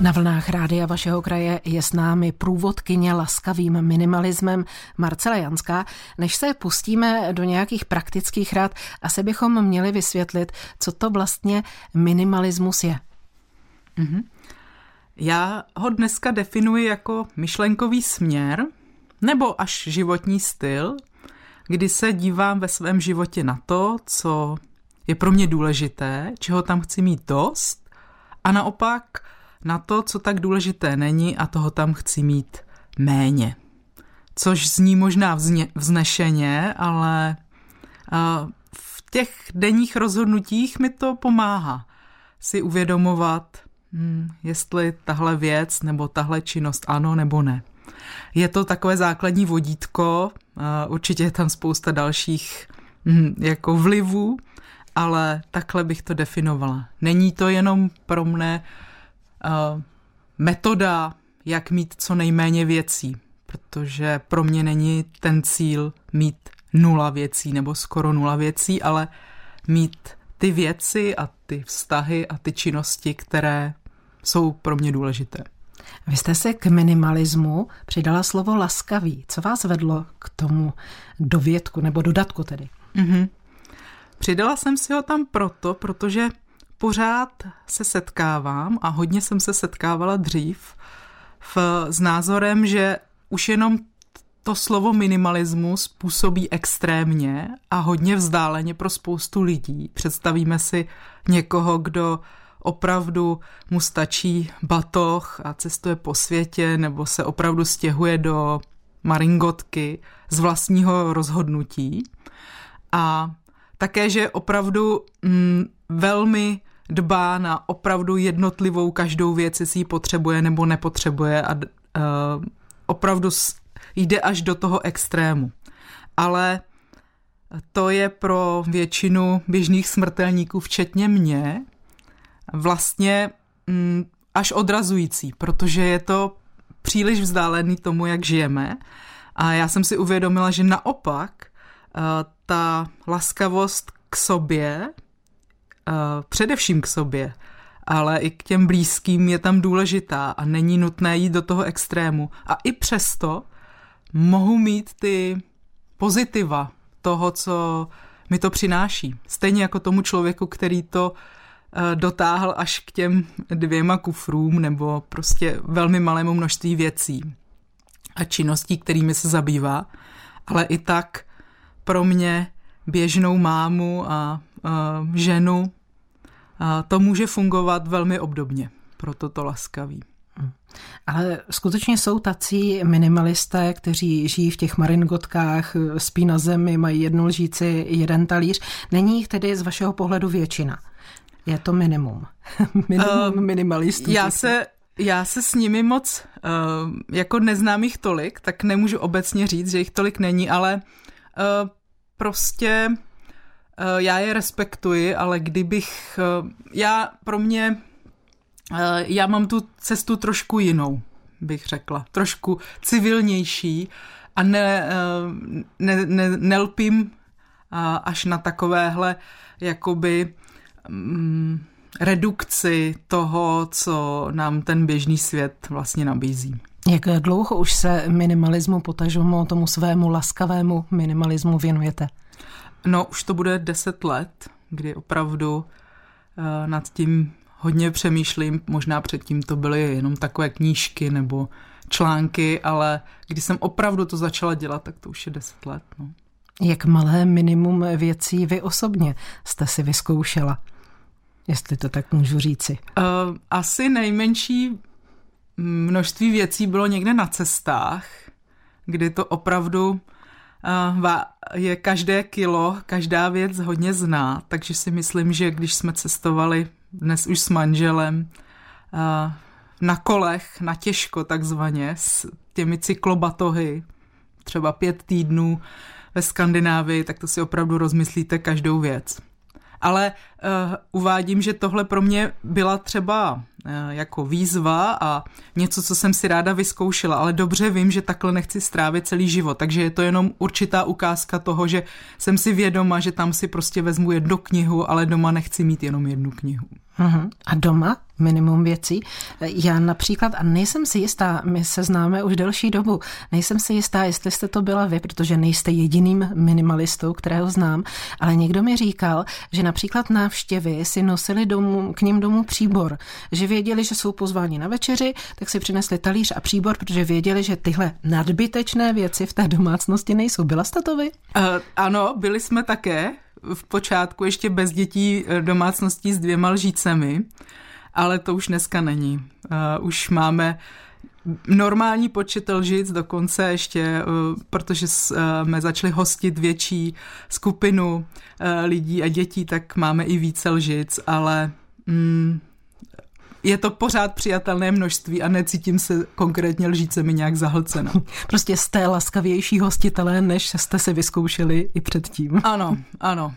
Na vlnách rádia vašeho kraje je s námi průvodkyně laskavým minimalismem Marcela Janská. Než se pustíme do nějakých praktických rád, asi bychom měli vysvětlit, co to vlastně minimalismus je. Mm-hmm. Já ho dneska definuji jako myšlenkový směr nebo až životní styl, kdy se dívám ve svém životě na to, co je pro mě důležité, čeho tam chci mít dost a naopak na to, co tak důležité není a toho tam chci mít méně. Což zní možná vzně, vznešeně, ale v těch denních rozhodnutích mi to pomáhá si uvědomovat, hmm, jestli tahle věc nebo tahle činnost ano nebo ne. Je to takové základní vodítko, určitě je tam spousta dalších hm, jako vlivů, ale takhle bych to definovala. Není to jenom pro mne uh, metoda, jak mít co nejméně věcí, protože pro mě není ten cíl mít nula věcí nebo skoro nula věcí, ale mít ty věci a ty vztahy a ty činnosti, které jsou pro mě důležité. Vy jste se k minimalismu přidala slovo laskavý. Co vás vedlo k tomu dovědku nebo dodatku tedy? Mm-hmm. Přidala jsem si ho tam proto, protože pořád se setkávám a hodně jsem se setkávala dřív v, s názorem, že už jenom to slovo minimalismus působí extrémně a hodně vzdáleně pro spoustu lidí. Představíme si někoho, kdo opravdu mu stačí batoh a cestuje po světě nebo se opravdu stěhuje do maringotky z vlastního rozhodnutí. A také, že opravdu mm, velmi dbá na opravdu jednotlivou každou věc, jestli ji potřebuje nebo nepotřebuje a uh, opravdu jde až do toho extrému. Ale to je pro většinu běžných smrtelníků, včetně mě, vlastně mm, až odrazující, protože je to příliš vzdálený tomu, jak žijeme. A já jsem si uvědomila, že naopak uh, ta laskavost k sobě, především k sobě, ale i k těm blízkým je tam důležitá a není nutné jít do toho extrému. A i přesto mohu mít ty pozitiva toho, co mi to přináší. Stejně jako tomu člověku, který to uh, dotáhl až k těm dvěma kufrům nebo prostě velmi malému množství věcí a činností, kterými se zabývá. Ale i tak pro mě běžnou mámu a ženu, a to může fungovat velmi obdobně, proto to laskavý. Hmm. Ale skutečně jsou tací minimalisté, kteří žijí v těch maringotkách, spí na zemi, mají jednu lžíci, jeden talíř. Není jich tedy z vašeho pohledu většina? Je to minimum. minimum uh, minimalistů. Já se, já se s nimi moc, uh, jako neznám jich tolik, tak nemůžu obecně říct, že jich tolik není, ale uh, prostě uh, já je respektuji, ale kdybych, uh, já pro mě, uh, já mám tu cestu trošku jinou, bych řekla, trošku civilnější a ne, ne, ne, nelpím až na takovéhle jakoby um, redukci toho, co nám ten běžný svět vlastně nabízí. Jak dlouho už se minimalismu, potažmo tomu svému laskavému minimalismu věnujete? No, už to bude deset let, kdy opravdu uh, nad tím hodně přemýšlím. Možná předtím to byly jenom takové knížky nebo články, ale když jsem opravdu to začala dělat, tak to už je deset let. No. Jak malé minimum věcí vy osobně jste si vyzkoušela? Jestli to tak můžu říci. Uh, asi nejmenší množství věcí bylo někde na cestách, kdy to opravdu je každé kilo, každá věc hodně zná, takže si myslím, že když jsme cestovali dnes už s manželem na kolech, na těžko takzvaně, s těmi cyklobatohy, třeba pět týdnů ve Skandinávii, tak to si opravdu rozmyslíte každou věc ale uh, uvádím, že tohle pro mě byla třeba uh, jako výzva a něco, co jsem si ráda vyzkoušela, ale dobře vím, že takhle nechci strávit celý život, takže je to jenom určitá ukázka toho, že jsem si vědoma, že tam si prostě vezmu jednu knihu, ale doma nechci mít jenom jednu knihu. Uh-huh. A doma? Minimum věcí. Já například, a nejsem si jistá, my se známe už delší dobu, nejsem si jistá, jestli jste to byla vy, protože nejste jediným minimalistou, kterého znám, ale někdo mi říkal, že například návštěvy si nosili domů, k ním domů příbor, že věděli, že jsou pozváni na večeři, tak si přinesli talíř a příbor, protože věděli, že tyhle nadbytečné věci v té domácnosti nejsou. Byla jste to vy? Uh, ano, byli jsme také v počátku ještě bez dětí eh, domácností s dvěma lžícemi, ale to už dneska není. Uh, už máme normální počet lžic, dokonce ještě, uh, protože jsme začali hostit větší skupinu lidí a dětí, tak máme i více lžic, ale mm, je to pořád přijatelné množství a necítím se konkrétně lžícemi nějak zahlcena. Prostě jste laskavější hostitelé, než jste si vyzkoušeli i předtím. Ano, ano.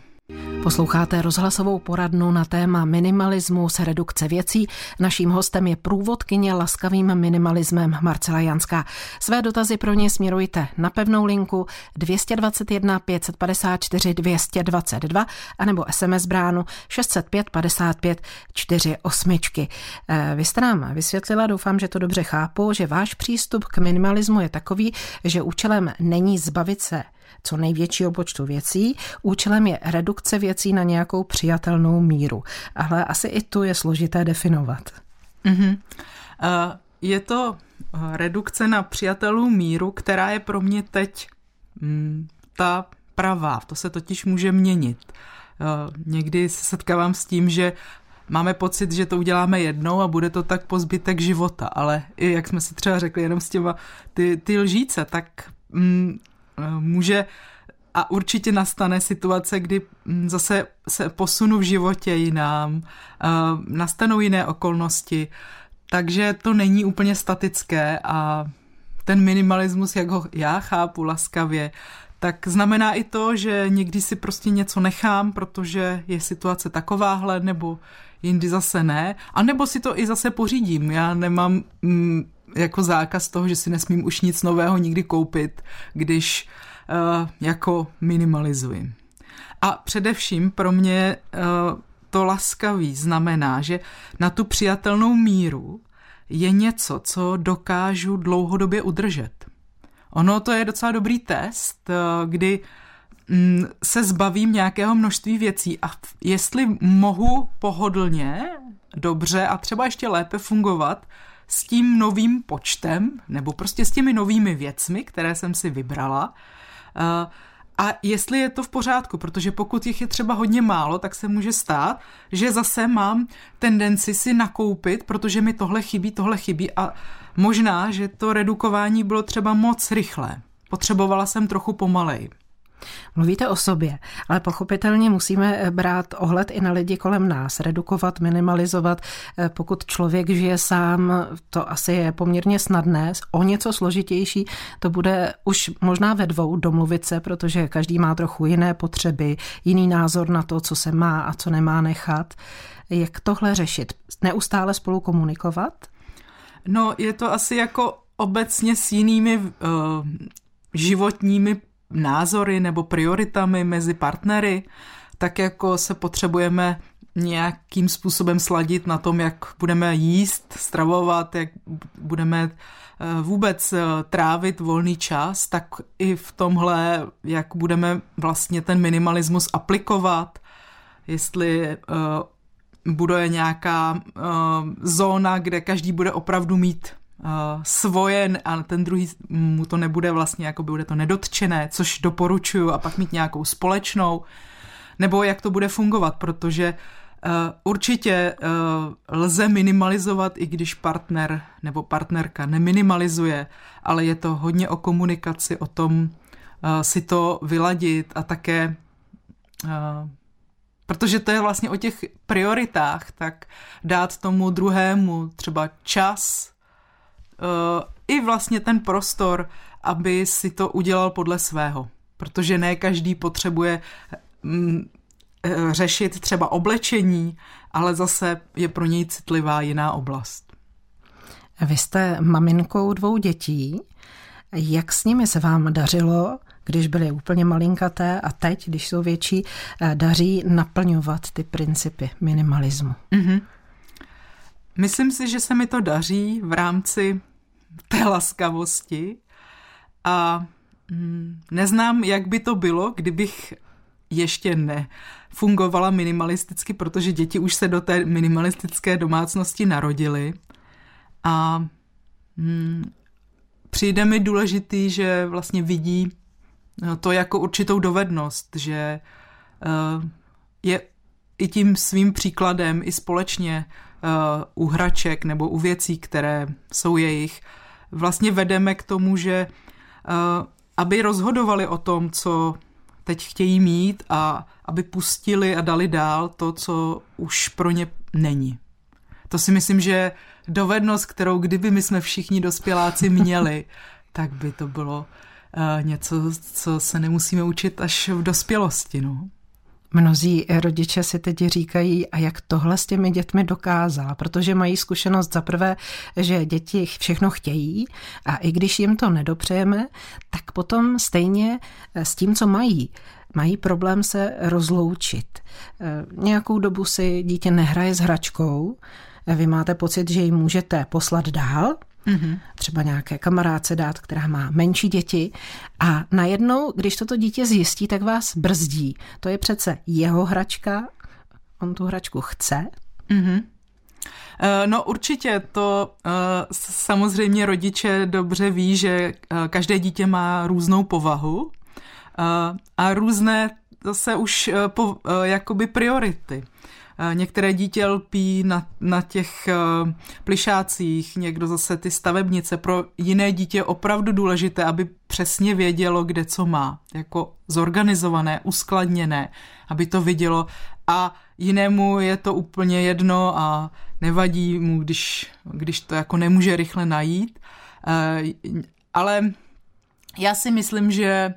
Posloucháte rozhlasovou poradnu na téma minimalismus, redukce věcí. Naším hostem je průvodkyně laskavým minimalismem Marcela Janská. Své dotazy pro ně směrujte na pevnou linku 221 554 222 anebo SMS bránu 605 55 48. Vy jste nám vysvětlila, doufám, že to dobře chápu, že váš přístup k minimalismu je takový, že účelem není zbavit se co největšího počtu věcí. Účelem je redukce věcí na nějakou přijatelnou míru. Ale asi i tu je složité definovat. Mm-hmm. Uh, je to eh, redukce na přijatelnou míru, která je pro mě teď mm, ta pravá. To se totiž může měnit. Uh, někdy se setkávám s tím, že máme pocit, že to uděláme jednou a bude to tak po zbytek života, ale jak jsme si třeba řekli jenom s těma ty, ty lžíce, tak mm, může a určitě nastane situace, kdy hm, zase se posunu v životě jinam, eh, nastanou jiné okolnosti, takže to není úplně statické a ten minimalismus, jak ho já chápu laskavě, tak znamená i to, že někdy si prostě něco nechám, protože je situace takováhle, nebo jindy zase ne, a nebo si to i zase pořídím. Já nemám mm, jako zákaz toho, že si nesmím už nic nového nikdy koupit, když uh, jako minimalizuji. A především pro mě uh, to laskavý znamená, že na tu přijatelnou míru je něco, co dokážu dlouhodobě udržet. Ono to je docela dobrý test, uh, kdy mm, se zbavím nějakého množství věcí a jestli mohu pohodlně, dobře a třeba ještě lépe fungovat s tím novým počtem, nebo prostě s těmi novými věcmi, které jsem si vybrala. Eh, a jestli je to v pořádku, protože pokud jich je třeba hodně málo, tak se může stát, že zase mám tendenci si nakoupit, protože mi tohle chybí, tohle chybí a možná, že to redukování bylo třeba moc rychlé. Potřebovala jsem trochu pomalej. Mluvíte o sobě, ale pochopitelně musíme eh, brát ohled i na lidi kolem nás, redukovat, minimalizovat. Eh, pokud člověk žije sám, to asi je poměrně snadné. O něco složitější to bude už možná ve dvou domluvit se, protože každý má trochu jiné potřeby, jiný názor na to, co se má a co nemá nechat. Jak tohle řešit? Neustále spolu komunikovat? No, je to asi jako obecně s jinými uh, životními názory nebo prioritami mezi partnery, tak jako se potřebujeme nějakým způsobem sladit na tom, jak budeme jíst, stravovat, jak budeme eh, vůbec eh, trávit volný čas, tak i v tomhle, jak budeme vlastně ten minimalismus aplikovat, jestli uh, bude nějaká zóna, kde každý bude opravdu mít uh, svoje a ten druhý mu to nebude vlastně, jako bude to nedotčené, což doporučuju a pak mít nějakou společnou, nebo jak to bude fungovat, protože uh, určitě uh, lze minimalizovat, i když partner nebo partnerka neminimalizuje, ale je to hodně o komunikaci, o tom uh, si to vyladit a také protože to je vlastně o těch prioritách, tak dát tomu druhému třeba čas, i vlastně ten prostor, aby si to udělal podle svého. Protože ne každý potřebuje mm, eh, řešit třeba oblečení, ale zase je pro něj citlivá jiná oblast. Vy jste maminkou dvou dětí. Jak s nimi se vám dařilo, když byly úplně malinkaté a teď, když jsou větší, eh, daří naplňovat ty principy minimalismu? Mm-hmm. myslím si, že se mi to daří v rámci té laskavosti. A mm, neznám, jak by to bylo, kdybych ještě ne fungovala minimalisticky, protože děti už se do té minimalistické domácnosti narodily. A mm, přijde mi důležitý, že vlastně vidí no, to jako určitou dovednost, že uh, je i tím svým příkladem i společně u hraček nebo u věcí, které jsou jejich, vlastně vedeme k tomu, že uh, aby rozhodovali o tom, co teď chtějí mít a aby pustili a dali dál to, co už pro ně není. To si myslím, že dovednost, kterou kdyby my jsme všichni dospěláci měli, tak by to bylo uh, něco, co se nemusíme učit až v dospělosti. No. Mnozí rodiče si teď říkají, a jak tohle s těmi dětmi dokázala, protože mají zkušenost za prvé, že děti všechno chtějí a i když jim to nedopřejeme, tak potom stejně s tím, co mají, mají problém se rozloučit. Nějakou dobu si dítě nehraje s hračkou, vy máte pocit, že ji můžete poslat dál, Mm-hmm. Třeba nějaké kamarádce dát, která má menší děti. A najednou, když toto dítě zjistí, tak vás brzdí. To je přece jeho hračka, on tu hračku chce. Mm-hmm. No určitě to samozřejmě rodiče dobře ví, že každé dítě má různou povahu a různé zase už jakoby priority. Eh, některé dítě lpí na, na těch eh, plišácích, někdo zase ty stavebnice. Pro jiné dítě je opravdu důležité, aby přesně vědělo, kde co má. Jako zorganizované, uskladněné, aby to vidělo. A jinému je to úplně jedno a nevadí mu, když, když to jako nemůže rychle najít. Eh, ale já si myslím, že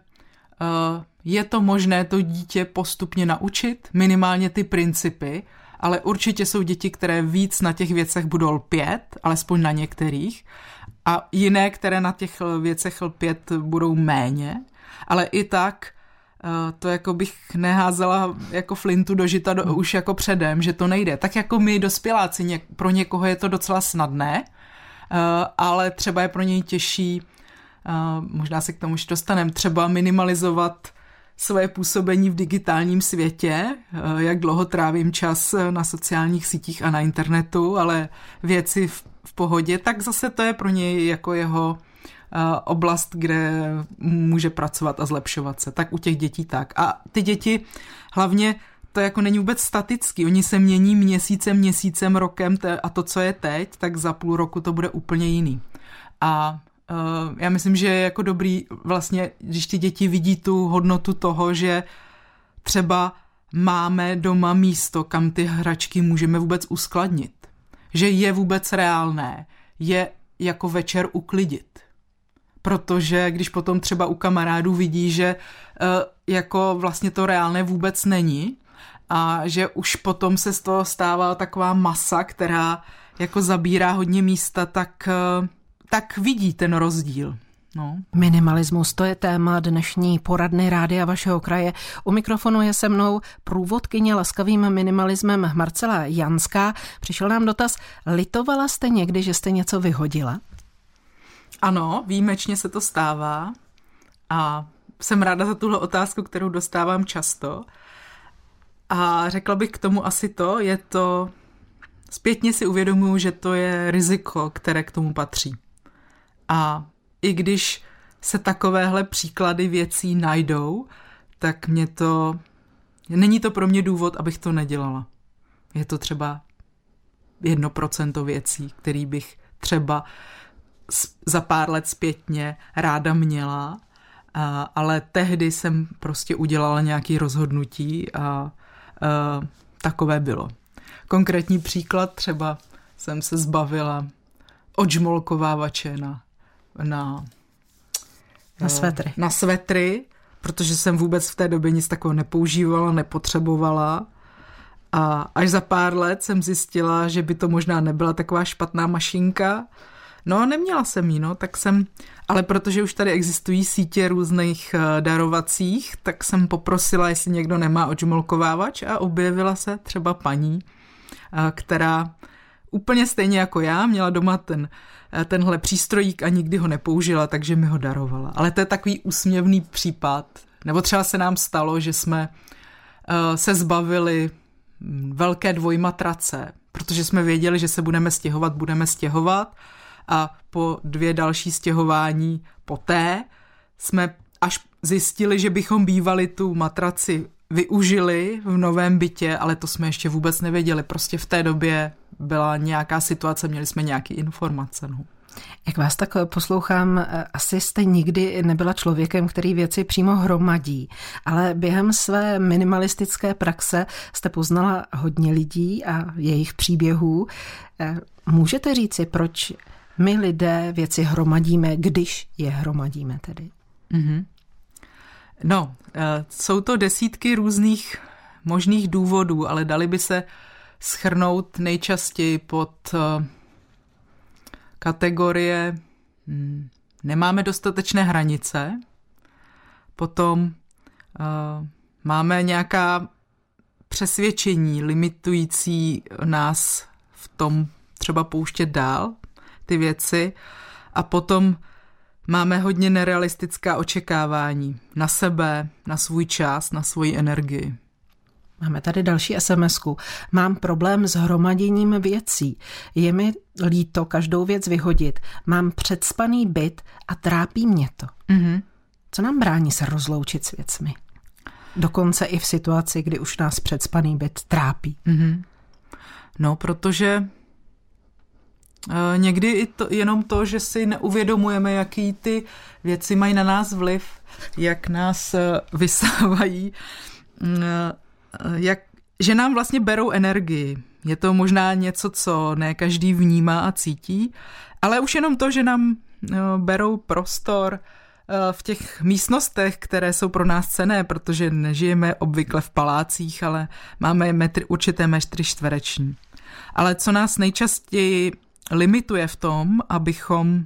je to možné to dítě postupně naučit, minimálně ty principy, ale určitě jsou děti, které víc na těch věcech budou lpět, alespoň na některých, a jiné, které na těch věcech lpět budou méně, ale i tak eh, to jako bych neházela jako flintu do žita do, už jako předem, že to nejde. Tak jako my dospěláci, pro někoho je to docela snadné, eh, ale třeba je pro něj těžší, eh, možná se k tomu už dostaneme, třeba minimalizovat své působení v digitálním světě, eh, jak dlouho trávím čas eh, na sociálních sítích a na internetu, ale věci v, v pohodě, tak zase to je pro něj jako jeho eh, oblast, kde může pracovat a zlepšovat se. Tak u těch dětí tak. A ty děti hlavně to jako není vůbec statický. Oni se mění měsícem, měsícem, rokem a to, co je teď, tak za půl roku to bude úplně jiný. A Uh, já myslím, že je jako dobrý vlastně, když ty děti vidí tu hodnotu toho, že třeba máme doma místo, kam ty hračky můžeme vůbec uskladnit. Že je vůbec reálné je jako večer uklidit. Protože když potom třeba u kamarádů vidí, že uh, jako vlastně to reálné vůbec není a že už potom se z toho stává taková masa, která jako zabírá hodně místa, tak uh, tak vidí ten rozdíl. No. Minimalismus, to je téma dnešní poradny rádia vašeho kraje. U mikrofonu je se mnou průvodkyně laskavým minimalismem Marcela Janská. Přišel nám dotaz, litovala jste někdy, že jste něco vyhodila? Ano, výjimečně se to stává a jsem ráda za tuhle otázku, kterou dostávám často. A řekla bych k tomu asi to, je to, zpětně si uvědomuji, že to je riziko, které k tomu patří. A i když se takovéhle příklady věcí najdou, tak mě to... Není to pro mě důvod, abych to nedělala. Je to třeba jedno procento věcí, který bych třeba za pár let zpětně ráda měla, ale tehdy jsem prostě udělala nějaký rozhodnutí a, a takové bylo. Konkrétní příklad třeba jsem se zbavila odžmolkovávače na na, na svetry. Na svetry, protože jsem vůbec v té době nic takového nepoužívala, nepotřebovala. A až za pár let jsem zjistila, že by to možná nebyla taková špatná mašinka. No a neměla jsem ji, no, tak jsem, ale protože už tady existují sítě různých eh, darovacích, tak jsem poprosila, jestli někdo nemá odžmolkovávač a objevila se třeba paní, eh, která úplně stejně jako já, měla doma ten, tenhle přístrojík a nikdy ho nepoužila, takže mi ho darovala. Ale to je takový úsměvný případ. Nebo třeba se nám stalo, že jsme uh, se zbavili mm, velké dvojmatrace, protože jsme věděli, že se budeme stěhovat, budeme stěhovat a po dvě další stěhování poté jsme až zjistili, že bychom bývali tu matraci využili v novém bytě, ale to jsme ještě vůbec nevěděli. Prostě v té době byla nějaká situace, měli jsme nějaké informace. No. Jak vás tak poslouchám, asi jste nikdy nebyla člověkem, který věci přímo hromadí, ale během své minimalistické praxe jste poznala hodně lidí a jejich příběhů. Můžete říci, proč my lidé věci hromadíme, když je hromadíme tedy? Mm-hmm. No, eh, jsou to desítky různých možných důvodů, ale dali by se schrnout nejčastěji pod eh, kategorie hm, nemáme dostatečné hranice, potom uh, máme nějaká přesvědčení limitující nás v tom třeba pouštět dál ty věci a potom Máme hodně nerealistická očekávání na sebe, na svůj čas, na svoji energii. Máme tady další sms -ku. Mám problém s hromaděním věcí. Je mi líto každou věc vyhodit. Mám předspaný byt a trápí mě to. Mm-hmm. Co nám brání se rozloučit s věcmi? Dokonce i v situaci, kdy už nás předspaný byt trápí. Mm-hmm. No, protože někdy i to, jenom to, že si neuvědomujeme, jaký ty věci mají na nás vliv, jak nás eh, vysávají, mm, eh, jak, že nám vlastně berou energii. Je to možná něco, co ne každý vnímá a cítí, ale už jenom to, že nám berou prostor v těch místnostech, které jsou pro nás cené, protože nežijeme obvykle v palácích, ale máme metry, určité metry čtvereční. Ale co nás nejčastěji limituje v tom, abychom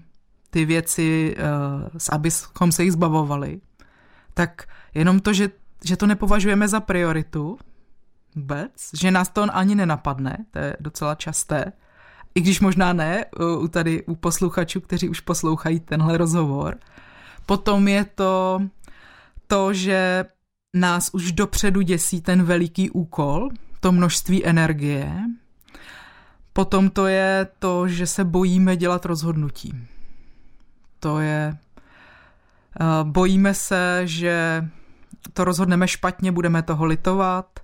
ty věci, uh, abychom se jich zbavovali, tak jenom to, že, že to nepovažujeme za prioritu vůbec, že nás to ani nenapadne, to je docela časté, i když možná ne, u tady u posluchačů, kteří už poslouchají tenhle rozhovor. Potom je to to, že nás už dopředu děsí ten veliký úkol, to množství energie, Potom to je to, že se bojíme dělat rozhodnutí. To je. Eh, bojíme se, že to rozhodneme špatně, budeme toho litovat.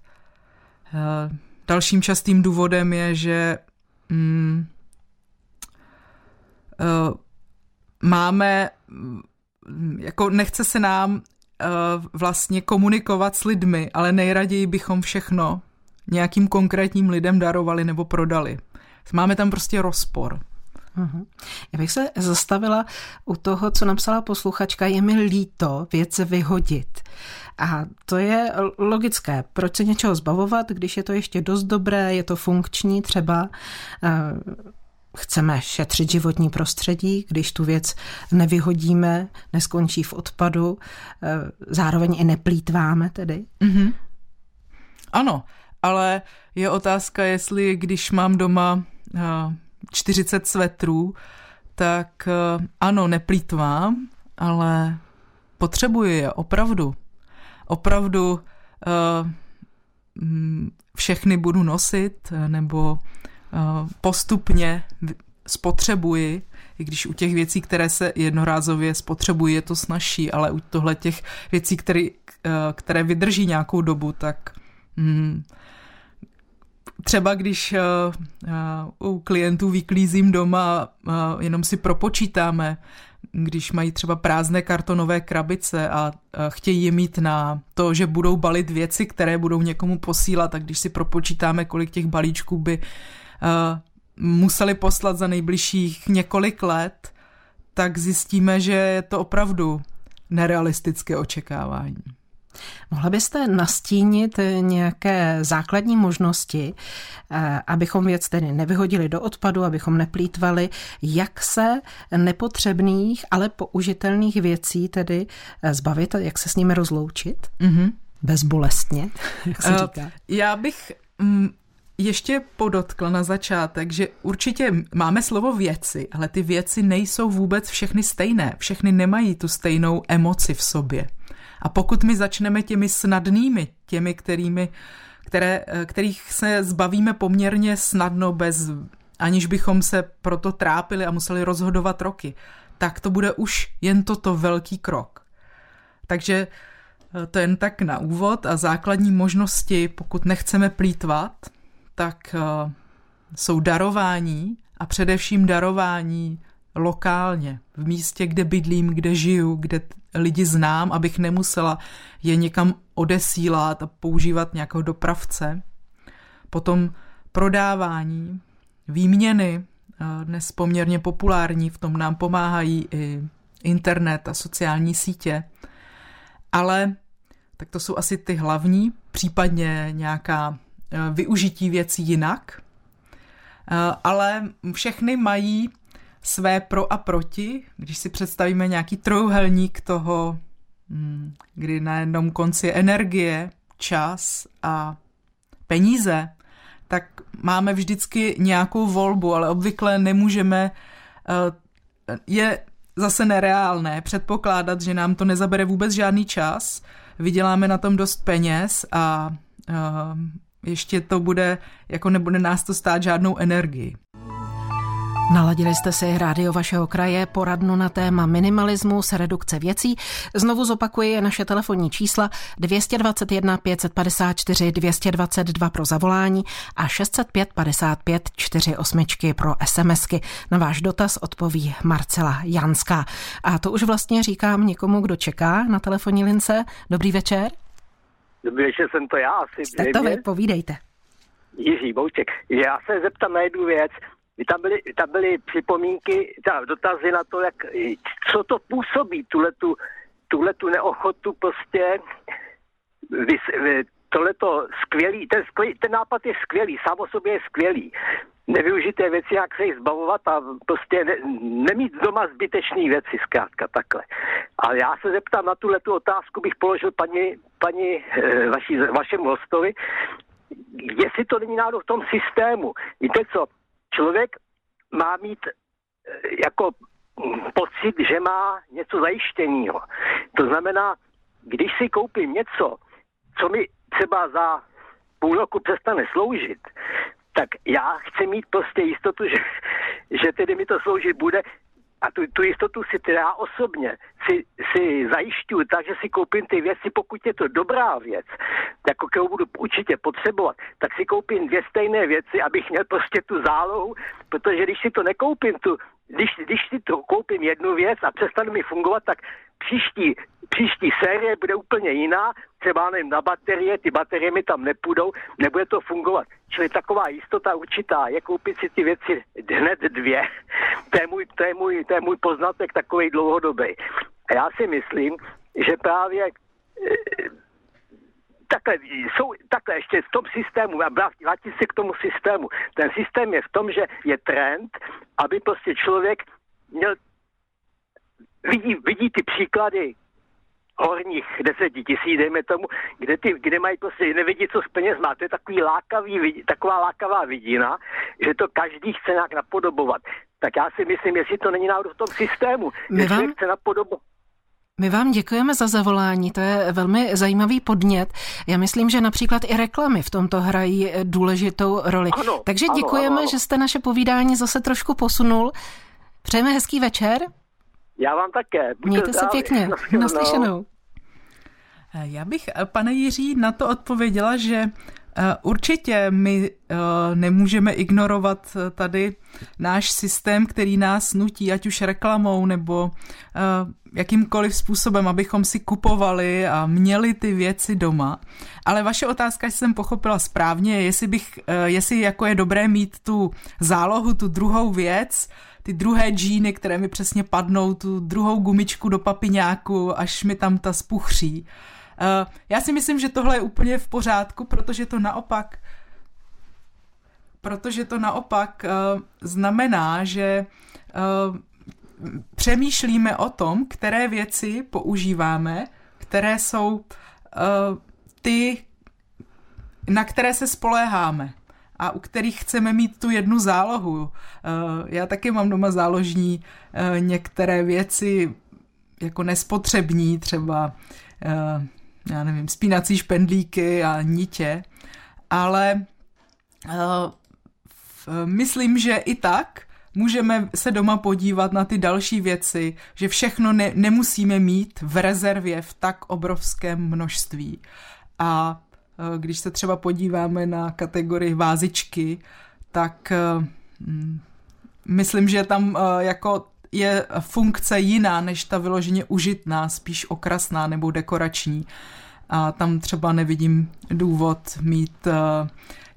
Eh, dalším častým důvodem je, že mm, eh, máme, jako nechce se nám vlastně komunikovat s lidmi, ale nejraději bychom všechno nějakým konkrétním lidem darovali nebo prodali. Máme tam prostě rozpor. Uhum. Já bych se zastavila u toho, co napsala posluchačka, je mi líto věc vyhodit. A to je logické. Proč se něčeho zbavovat, když je to ještě dost dobré, je to funkční třeba. Eh, chceme šetřit životní prostředí, když tu věc nevyhodíme, neskončí v odpadu, eh, zároveň i neplítváme tedy. Mm-hmm. Ano, ale je otázka, jestli když mám doma 40 svetrů, tak eh, ano, neplýtvám, ale potřebuji je opravdu. Opravdu uh, všechny budu nosit nebo postupně spotřebuji, i když u těch věcí, které se jednorázově spotřebují, je to snažší, ale u tohle těch věcí, které, které vydrží nějakou dobu, tak mm, třeba když uh, u klientů vyklízím doma, uh, jenom si propočítáme, když mají třeba prázdné kartonové krabice a chtějí je mít na to, že budou balit věci, které budou někomu posílat, tak když si propočítáme, kolik těch balíčků by museli poslat za nejbližších několik let, tak zjistíme, že je to opravdu nerealistické očekávání. Mohla byste nastínit nějaké základní možnosti, eh, abychom věc tedy nevyhodili do odpadu, abychom neplýtvali, jak se nepotřebných, ale použitelných věcí tedy eh, zbavit a jak se s nimi rozloučit? Mm-hmm. Bezbolestně, jak se říká. Já bych mm, ještě podotkl na začátek, že určitě máme slovo věci, ale ty věci nejsou vůbec všechny stejné. Všechny nemají tu stejnou emoci v sobě. A pokud my začneme těmi snadnými, těmi, kterými, které, kterých se zbavíme poměrně snadno, bez, aniž bychom se proto trápili a museli rozhodovat roky, tak to bude už jen toto velký krok. Takže eh, to jen tak na úvod a základní možnosti, pokud nechceme plítvat, tak eh, jsou darování a především darování lokálně, v místě, kde bydlím, kde žiju, kde lidi znám, abych nemusela je někam odesílat a používat nějakého dopravce. Potom prodávání, výměny, eh, dnes poměrně populární, v tom nám pomáhají i internet a sociální sítě. Ale tak to jsou asi ty hlavní, případně nějaká eh, využití věcí jinak. Eh, ale všechny mají své pro a proti. Když si představíme nějaký trojuhelník toho, hm, kdy na jednom konci je energie, čas a peníze, tak máme vždycky nějakou volbu, ale obvykle nemůžeme, eh, je zase nereálné předpokládat, že nám to nezabere vůbec žádný čas, vyděláme na tom dost peněz a eh, ještě to bude, jako nebude nás to stát žádnou energii. Naladili jste si rádio vašeho kraje, poradnu na téma minimalismus, redukce věcí. Znovu zopakuji naše telefonní čísla 221 554 222 pro zavolání a 605 55 48 pro SMSky. Na váš dotaz odpoví Marcela Janská. A to už vlastně říkám někomu, kdo čeká na telefonní lince. Dobrý večer. Dobrý večer, jsem to já asi. Jste to vy, povídejte. Jiří Bouček. Já se zeptám na jednu věc. Tam byly, tam byly připomínky, tam dotazy na to, jak, co to působí, tuhletu, tuhletu neochotu prostě tohleto skvělý, ten, skvělý, ten nápad je skvělý, sám o sobě je skvělý. Nevyužité věci, jak se jich zbavovat a prostě ne, nemít doma zbytečné věci, zkrátka takhle. A já se zeptám na tuhle tu otázku, bych položil paní, paní eh, vaší, vašemu hostovi, jestli to není náhodou v tom systému. Víte co, člověk má mít eh, jako pocit, že má něco zajištěného. To znamená, když si koupím něco, co mi třeba za půl roku přestane sloužit, tak já chci mít prostě jistotu, že, že tedy mi to sloužit bude a tu, tu jistotu si teda já osobně si, si zajišťuju tak, že si koupím ty věci, pokud je to dobrá věc, jako kterou budu určitě potřebovat, tak si koupím dvě stejné věci, abych měl prostě tu zálohu, protože když si to nekoupím, tu, když, když si to koupím jednu věc a přestane mi fungovat, tak příští, příští série bude úplně jiná, třeba nevím, na baterie, ty baterie mi tam nepůjdou, nebude to fungovat. Čili taková jistota určitá je koupit si ty věci hned dvě. To je můj, to je můj, to je můj poznatek takový dlouhodobý. A já si myslím, že právě eh, takhle, jsou, takhle ještě v tom systému, a vrátí se k tomu systému. Ten systém je v tom, že je trend, aby prostě člověk měl, vidí, vidí ty příklady horních deseti tisíc, dejme tomu, kde, ty, kde mají prostě, nevidí, co z peněz má. To je takový lákavý, taková lákavá vidina, že to každý chce nějak napodobovat. Tak já si myslím, jestli to není náhodou v tom systému, My vám... chce napodobovat. My vám děkujeme za zavolání, to je velmi zajímavý podnět. Já myslím, že například i reklamy v tomto hrají důležitou roli. Ano, Takže děkujeme, ano, ano. že jste naše povídání zase trošku posunul. Přejeme hezký večer. Já vám také. Buďte Mějte se pěkně. Naslyšenou. Já bych, pane Jiří, na to odpověděla, že určitě my eh, nemůžeme ignorovat eh, tady náš systém, který nás nutí, ať už reklamou nebo jakýmkoliv způsobem, abychom si kupovali a měli ty věci doma. Ale vaše otázka jsem pochopila správně, jestli, bych, jestli jako je dobré mít tu zálohu, tu druhou věc, ty druhé džíny, které mi přesně padnou, tu druhou gumičku do papiňáku, až mi tam ta spuchří. Eh, já si myslím, že tohle je úplně v pořádku, protože to naopak protože to naopak uh, znamená, že uh, přemýšlíme o tom, které věci používáme, které jsou uh, ty, na které se spoléháme. a u kterých chceme mít tu jednu zálohu. Já taky mám doma záložní některé věci jako nespotřební, třeba já nevím, spínací špendlíky a nitě, ale myslím, že i tak můžeme se doma podívat na ty další věci, že všechno ne, nemusíme mít v rezervě v tak obrovském množství. A e, když se třeba podíváme na kategorii vázičky, tak mm, myslím, že tam jako je funkce jiná než ta vyloženě užitná, spíš okrasná nebo dekorační. A tam třeba nevidím důvod mít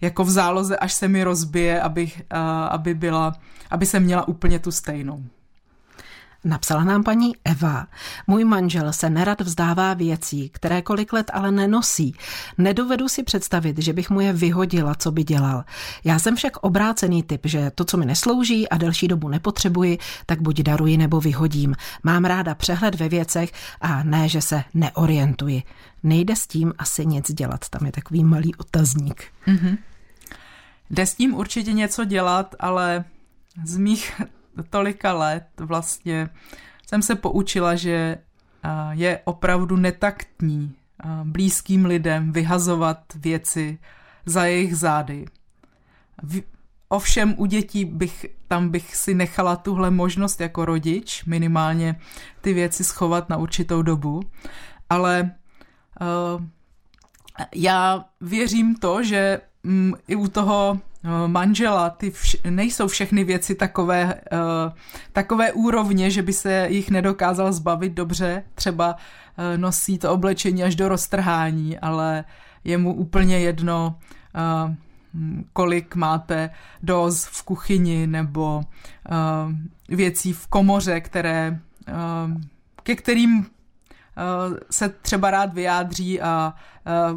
jako v záloze, až se mi rozbije, aby, aby, byla, aby se měla úplně tu stejnou. Napsala nám paní Eva. Můj manžel se nerad vzdává věcí, které kolik let ale nenosí. Nedovedu si představit, že bych mu je vyhodila, co by dělal. Já jsem však obrácený typ, že to, co mi neslouží a delší dobu nepotřebuji, tak buď daruji nebo vyhodím. Mám ráda přehled ve věcech a ne, že se neorientuji. Nejde s tím asi nic dělat, tam je takový malý otazník. Mm-hmm. Jde s tím určitě něco dělat, ale z mých tolika let vlastně jsem se poučila, že je opravdu netaktní blízkým lidem vyhazovat věci za jejich zády. Ovšem u dětí bych, tam bych si nechala tuhle možnost jako rodič, minimálně ty věci schovat na určitou dobu, ale uh, já věřím to, že um, i u toho manžela, ty vš- nejsou všechny věci takové, uh, takové úrovně, že by se jich nedokázal zbavit dobře. Třeba uh, nosí to oblečení až do roztrhání, ale je mu úplně jedno, uh, kolik máte doz v kuchyni nebo uh, věcí v komoře, které, uh, ke kterým se třeba rád vyjádří a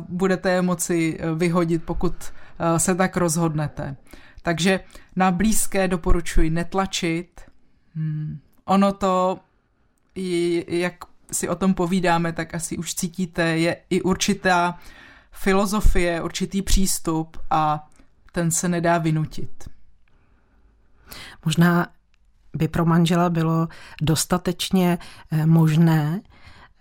budete je moci vyhodit, pokud Eh, se tak rozhodnete. Takže na blízké doporučuji netlačit. Hmm. Ono to, jak si o tom povídáme, tak asi už cítíte, je i určitá filozofie, určitý přístup a ten se nedá vynutit. Možná by pro manžela bylo dostatečně eh, možné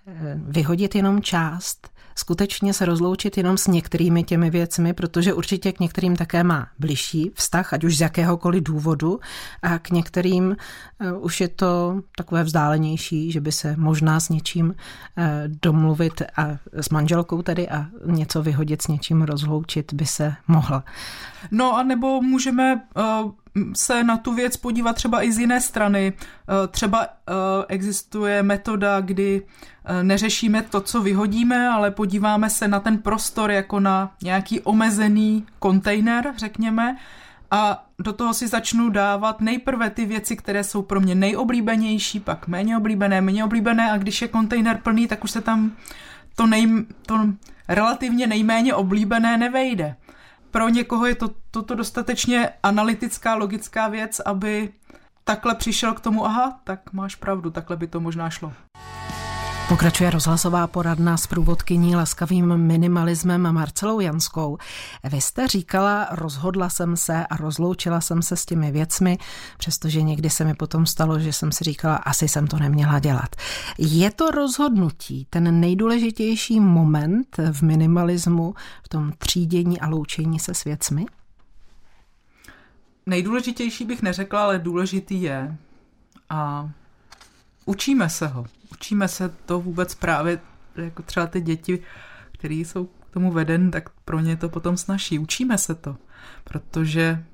eh, vyhodit jenom část skutečně se rozloučit jenom s některými těmi věcmi, protože určitě k některým také má bližší vztah, ať už z jakéhokoliv důvodu, a k některým uh, už je to takové vzdálenější, že by se možná s něčím uh, domluvit a s manželkou tedy a něco vyhodit s něčím rozloučit by se mohla. No a nebo můžeme uh se na tu věc podívat třeba i z jiné strany. Třeba existuje metoda, kdy Eh, neřešíme to, co vyhodíme, ale podíváme se na ten prostor jako na nějaký omezený kontejner, řekněme, a do toho si začnu dávat nejprve ty věci, které jsou pro mě nejoblíbenější, pak méně oblíbené, méně oblíbené a když je kontejner plný, tak už se tam to, nej, to relativně nejméně oblíbené nevejde. Pro někoho je to, toto dostatečně analytická, logická věc, aby takhle přišel k tomu, aha, tak máš pravdu, takhle by to možná šlo. Pokračuje rozhlasová poradna s průvodkyní laskavým minimalismem Marcelou Janskou. Vy jste říkala, rozhodla jsem se a rozloučila jsem se s těmi věcmi, přestože někdy se mi potom stalo, že jsem si říkala, asi jsem to neměla dělat. Je to rozhodnutí ten nejdůležitější moment v minimalismu, v tom třídění a loučení se s věcmi? Nejdůležitější bych neřekla, ale důležitý je. A učíme se ho učíme se to vůbec právě, jako třeba ty děti, které jsou k tomu veden, tak pro ně to potom snaží. Učíme se to, protože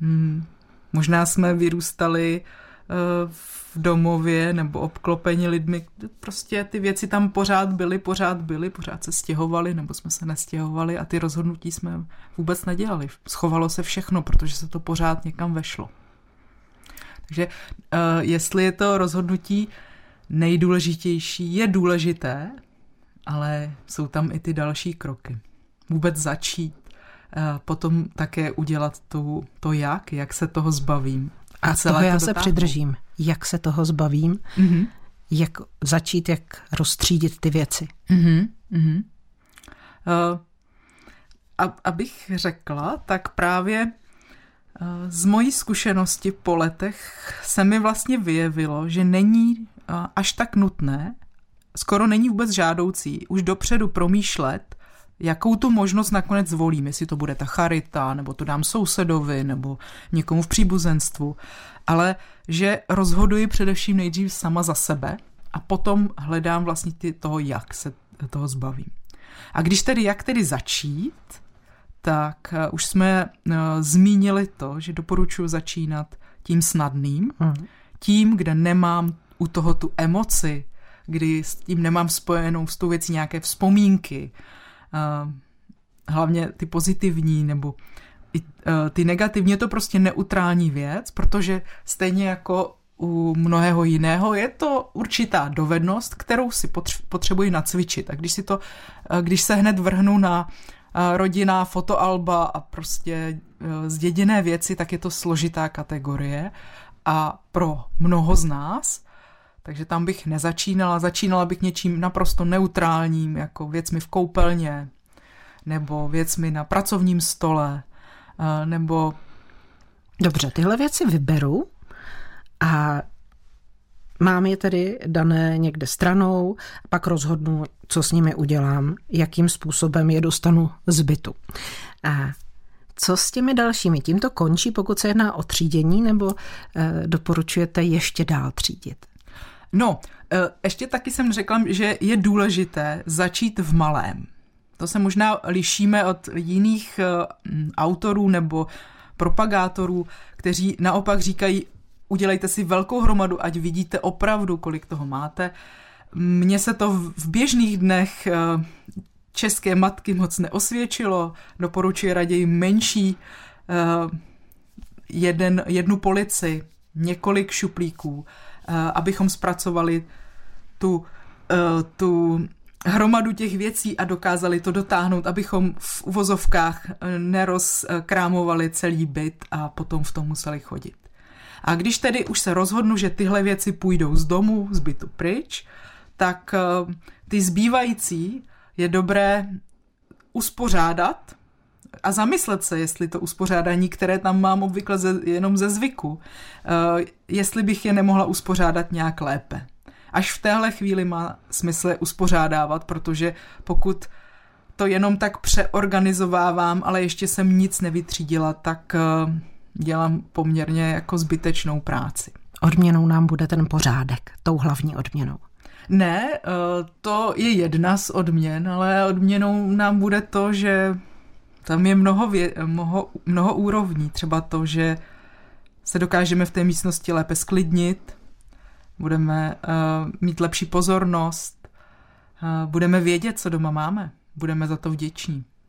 hmm, možná jsme vyrůstali uh, v domově nebo obklopeni lidmi, prostě ty věci tam pořád byly, pořád byly, pořád se stěhovali nebo jsme se nestěhovali a ty rozhodnutí jsme vůbec nedělali. Schovalo se všechno, protože se to pořád někam vešlo. Takže uh, jestli je to rozhodnutí nejdůležitější je důležité, ale jsou tam i ty další kroky. Vůbec začít, potom také udělat tu, to jak, jak se toho zbavím. A, a celé toho já to se přidržím. Jak se toho zbavím, mm-hmm. jak začít, jak rozstřídit ty věci. Mm-hmm. Mm-hmm. Uh, abych řekla, tak právě z mojí zkušenosti po letech se mi vlastně vyjevilo, že není až tak nutné, skoro není vůbec žádoucí už dopředu promýšlet, jakou tu možnost nakonec zvolím, jestli to bude ta charita, nebo to dám sousedovi, nebo někomu v příbuzenstvu, ale že rozhoduji především nejdřív sama za sebe a potom hledám vlastně ty, toho, jak se toho zbavím. A když tedy, jak tedy začít, tak uh, už jsme uh, zmínili to, že doporučuji začínat tím snadným, hmm. tím, kde nemám u toho tu emoci, kdy s tím nemám spojenou s tou věcí nějaké vzpomínky, uh, hlavně ty pozitivní nebo i, uh, ty negativní, je to prostě neutrální věc, protože stejně jako u mnohého jiného, je to určitá dovednost, kterou si potřebuji nacvičit. A když, si to, když se hned vrhnu na rodina, fotoalba a prostě e, zděděné věci, tak je to složitá kategorie. A pro mnoho z nás, takže tam bych nezačínala, začínala bych něčím naprosto neutrálním, jako věcmi v koupelně, nebo věcmi na pracovním stole, e, nebo... Dobře, tyhle věci vyberu a mám je tedy dané někde stranou, pak rozhodnu, co s nimi udělám, jakým způsobem je dostanu z bytu. A co s těmi dalšími? Tím to končí, pokud se jedná o třídění, nebo e, doporučujete ještě dál třídit? No, e, ještě taky jsem řekla, že je důležité začít v malém. To se možná lišíme od jiných e, autorů nebo propagátorů, kteří naopak říkají, udělejte si velkou hromadu, ať vidíte opravdu, kolik toho máte. Mně se to v běžných dnech eh, české matky moc neosvědčilo, doporučuji raději menší eh, jeden, jednu polici, několik šuplíků, eh, abychom zpracovali tu, tu hromadu těch věcí a dokázali to dotáhnout, abychom v uvozovkách nerozkrámovali celý byt a potom v tom museli chodit. A když tedy už se rozhodnu, že tyhle věci půjdou z domu, z bytu pryč, tak eh, ty zbývající je dobré uspořádat a zamyslet se, jestli to uspořádání, které tam mám obvykle ze, jenom ze zvyku, eh, jestli bych je nemohla uspořádat nějak lépe. Až v téhle chvíli má smysl uspořádávat, protože pokud to jenom tak přeorganizovávám, ale ještě jsem nic nevytřídila, tak eh, dělám poměrně jako zbytečnou práci. Odměnou nám bude ten pořádek, tou hlavní odměnou. Ne, eh, to je jedna z odměn, ale odměnou nám bude to, že tam je mnoho, vě, mnoho, mnoho úrovní. Třeba to, že se dokážeme v té místnosti lépe sklidnit, budeme uh, mít lepší pozornost, uh, budeme vědět, co doma máme, budeme za to vděční.